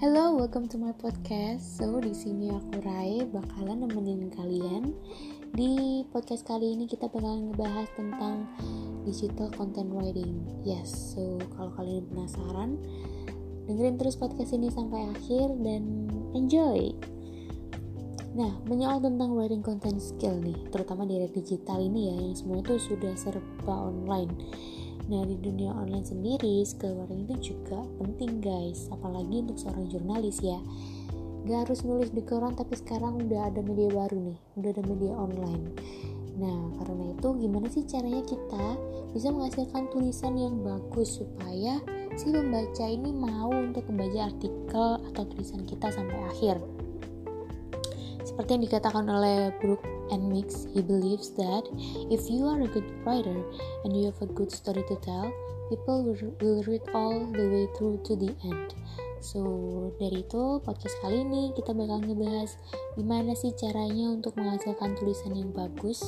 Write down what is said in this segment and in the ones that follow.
Hello, welcome to my podcast. So, di sini aku Rai bakalan nemenin kalian. Di podcast kali ini kita bakalan ngebahas tentang digital content writing. Yes, so kalau kalian penasaran, dengerin terus podcast ini sampai akhir dan enjoy. Nah, menyoal tentang writing content skill nih, terutama di era digital ini ya, yang semua itu sudah serba online Nah di dunia online sendiri skill writing itu juga penting guys. Apalagi untuk seorang jurnalis ya. Gak harus nulis di koran tapi sekarang udah ada media baru nih. Udah ada media online. Nah karena itu gimana sih caranya kita bisa menghasilkan tulisan yang bagus Supaya si pembaca ini mau untuk membaca artikel atau tulisan kita sampai akhir seperti yang dikatakan oleh Brooke and Mix, he believes that if you are a good writer and you have a good story to tell, people will, read all the way through to the end. So, dari itu podcast kali ini kita bakal ngebahas gimana sih caranya untuk menghasilkan tulisan yang bagus.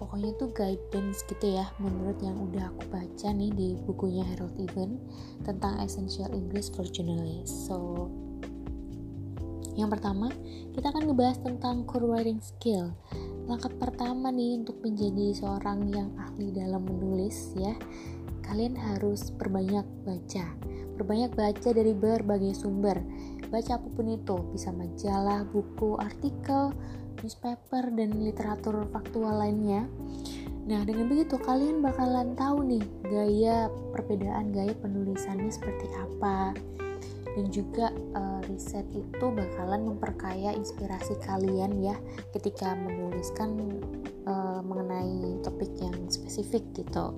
Pokoknya tuh guidance gitu ya, menurut yang udah aku baca nih di bukunya Harold Even tentang Essential English for Journalists. So, yang pertama, kita akan ngebahas tentang core writing skill. Langkah pertama nih untuk menjadi seorang yang ahli dalam menulis ya, kalian harus perbanyak baca. Perbanyak baca dari berbagai sumber. Baca apa pun itu, bisa majalah, buku, artikel, newspaper, dan literatur faktual lainnya. Nah, dengan begitu kalian bakalan tahu nih gaya perbedaan gaya penulisannya seperti apa dan juga uh, riset itu bakalan memperkaya inspirasi kalian ya ketika menuliskan uh, mengenai topik yang spesifik gitu.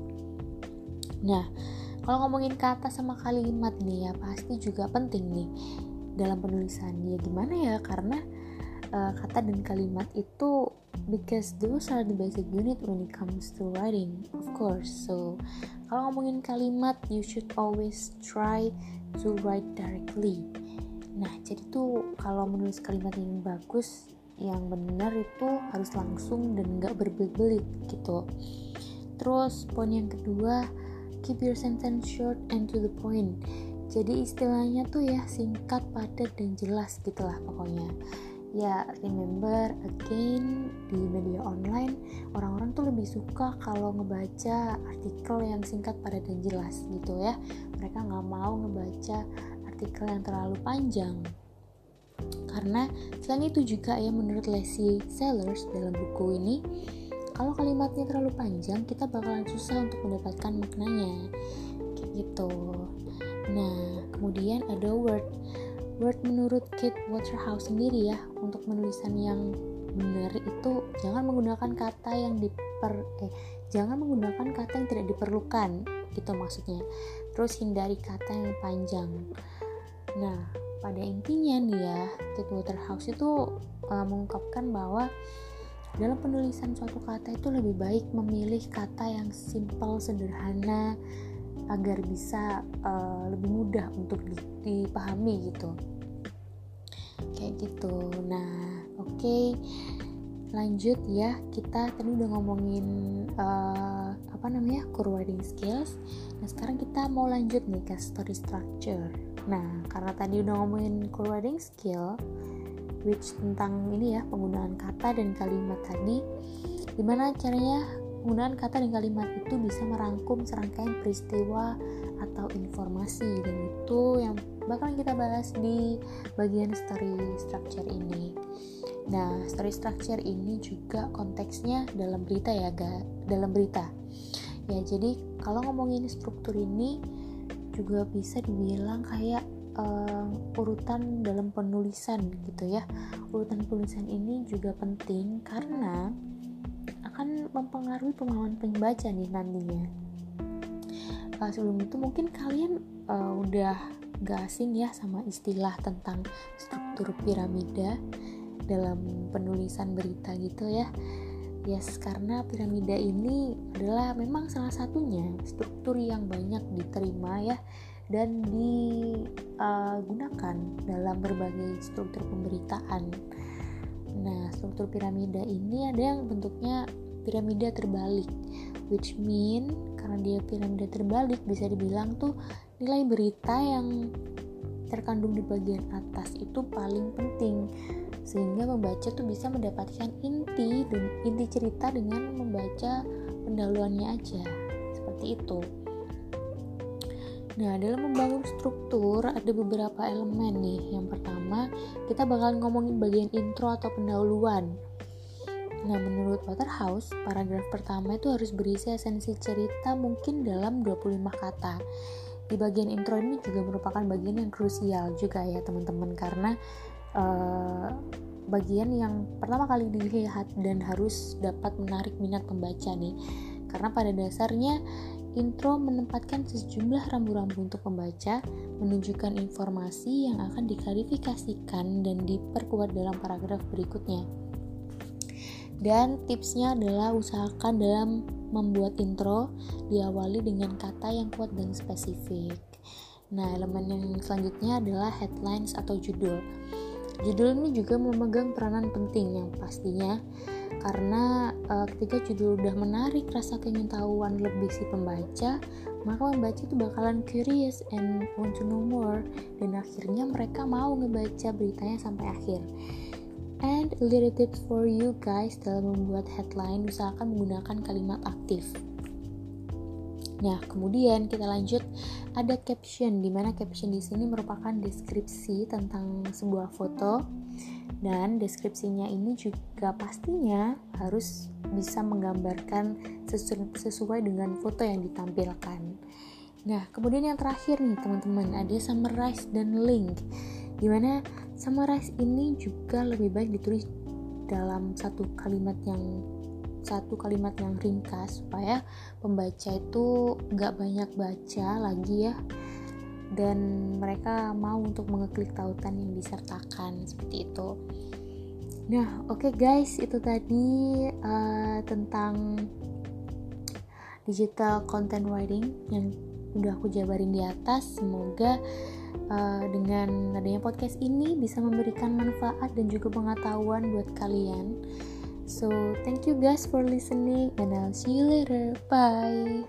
Nah, kalau ngomongin kata sama kalimat nih ya pasti juga penting nih dalam penulisan ya gimana ya? Karena uh, kata dan kalimat itu because those are the basic unit when it comes to writing of course. So kalau ngomongin kalimat you should always try to write directly. Nah jadi tuh kalau menulis kalimat yang bagus yang benar itu harus langsung dan nggak berbelit-belit gitu. Terus poin yang kedua keep your sentence short and to the point. Jadi istilahnya tuh ya singkat padat dan jelas gitulah pokoknya ya remember again di media online orang-orang tuh lebih suka kalau ngebaca artikel yang singkat padat dan jelas gitu ya. Mereka nggak mau ngebaca artikel yang terlalu panjang. Karena selain itu juga ya menurut Leslie Sellers dalam buku ini kalau kalimatnya terlalu panjang kita bakalan susah untuk mendapatkan maknanya. Gitu. Nah kemudian ada word Word menurut Kate Waterhouse sendiri ya untuk penulisan yang benar itu jangan menggunakan kata yang diper eh jangan menggunakan kata yang tidak diperlukan gitu maksudnya. Terus hindari kata yang panjang. Nah pada intinya nih ya Kate Waterhouse itu uh, mengungkapkan bahwa dalam penulisan suatu kata itu lebih baik memilih kata yang simple sederhana agar bisa uh, lebih mudah untuk dipahami gitu. Kayak gitu. Nah oke. Okay. lanjut ya kita tadi udah ngomongin uh, apa namanya core writing skills. Nah sekarang kita mau lanjut nih ke story structure. Nah karena tadi udah ngomongin core writing skill which tentang ini ya penggunaan kata dan kalimat tadi gimana caranya penggunaan kata dan kalimat itu bisa merangkum serangkaian peristiwa atau informasi dan itu yang bakalan kita bahas di bagian story structure ini. Nah, story structure ini juga konteksnya dalam berita ya, ga, dalam berita. Ya, jadi kalau ngomongin struktur ini juga bisa dibilang kayak uh, urutan dalam penulisan gitu ya. Urutan penulisan ini juga penting karena mempengaruhi pemahaman pembaca nih nantinya. Uh, sebelum itu mungkin kalian uh, udah gak asing ya sama istilah tentang struktur piramida dalam penulisan berita gitu ya. Yes, karena piramida ini adalah memang salah satunya struktur yang banyak diterima ya dan digunakan uh, dalam berbagai struktur pemberitaan. Nah, struktur piramida ini ada yang bentuknya piramida terbalik which mean karena dia piramida terbalik bisa dibilang tuh nilai berita yang terkandung di bagian atas itu paling penting sehingga membaca tuh bisa mendapatkan inti dan inti cerita dengan membaca pendahuluannya aja seperti itu Nah, dalam membangun struktur ada beberapa elemen nih. Yang pertama, kita bakal ngomongin bagian intro atau pendahuluan. Nah, menurut Waterhouse, paragraf pertama itu harus berisi esensi cerita mungkin dalam 25 kata. Di bagian intro ini juga merupakan bagian yang krusial juga ya teman-teman karena uh, bagian yang pertama kali dilihat dan harus dapat menarik minat pembaca nih. Karena pada dasarnya Intro menempatkan sejumlah rambu-rambu untuk pembaca, menunjukkan informasi yang akan diklarifikasikan dan diperkuat dalam paragraf berikutnya. Dan tipsnya adalah usahakan dalam membuat intro diawali dengan kata yang kuat dan spesifik. Nah, elemen yang selanjutnya adalah headlines atau judul. Judul ini juga memegang peranan penting yang pastinya karena uh, ketika judul udah menarik rasa keingintahuan lebih si pembaca maka pembaca itu bakalan curious and want to know more dan akhirnya mereka mau ngebaca beritanya sampai akhir and little tips for you guys dalam membuat headline usahakan menggunakan kalimat aktif Nah, kemudian kita lanjut ada caption di mana caption di sini merupakan deskripsi tentang sebuah foto dan deskripsinya ini juga pastinya harus bisa menggambarkan sesu sesuai dengan foto yang ditampilkan. Nah, kemudian yang terakhir nih teman-teman, ada summarize dan link. Di mana summarize ini juga lebih baik ditulis dalam satu kalimat yang satu kalimat yang ringkas supaya pembaca itu nggak banyak baca lagi ya dan mereka mau untuk mengeklik tautan yang disertakan seperti itu. Nah, oke okay guys, itu tadi uh, tentang digital content writing yang udah aku jabarin di atas. Semoga uh, dengan adanya podcast ini bisa memberikan manfaat dan juga pengetahuan buat kalian. So, thank you guys for listening and I'll see you later. Bye.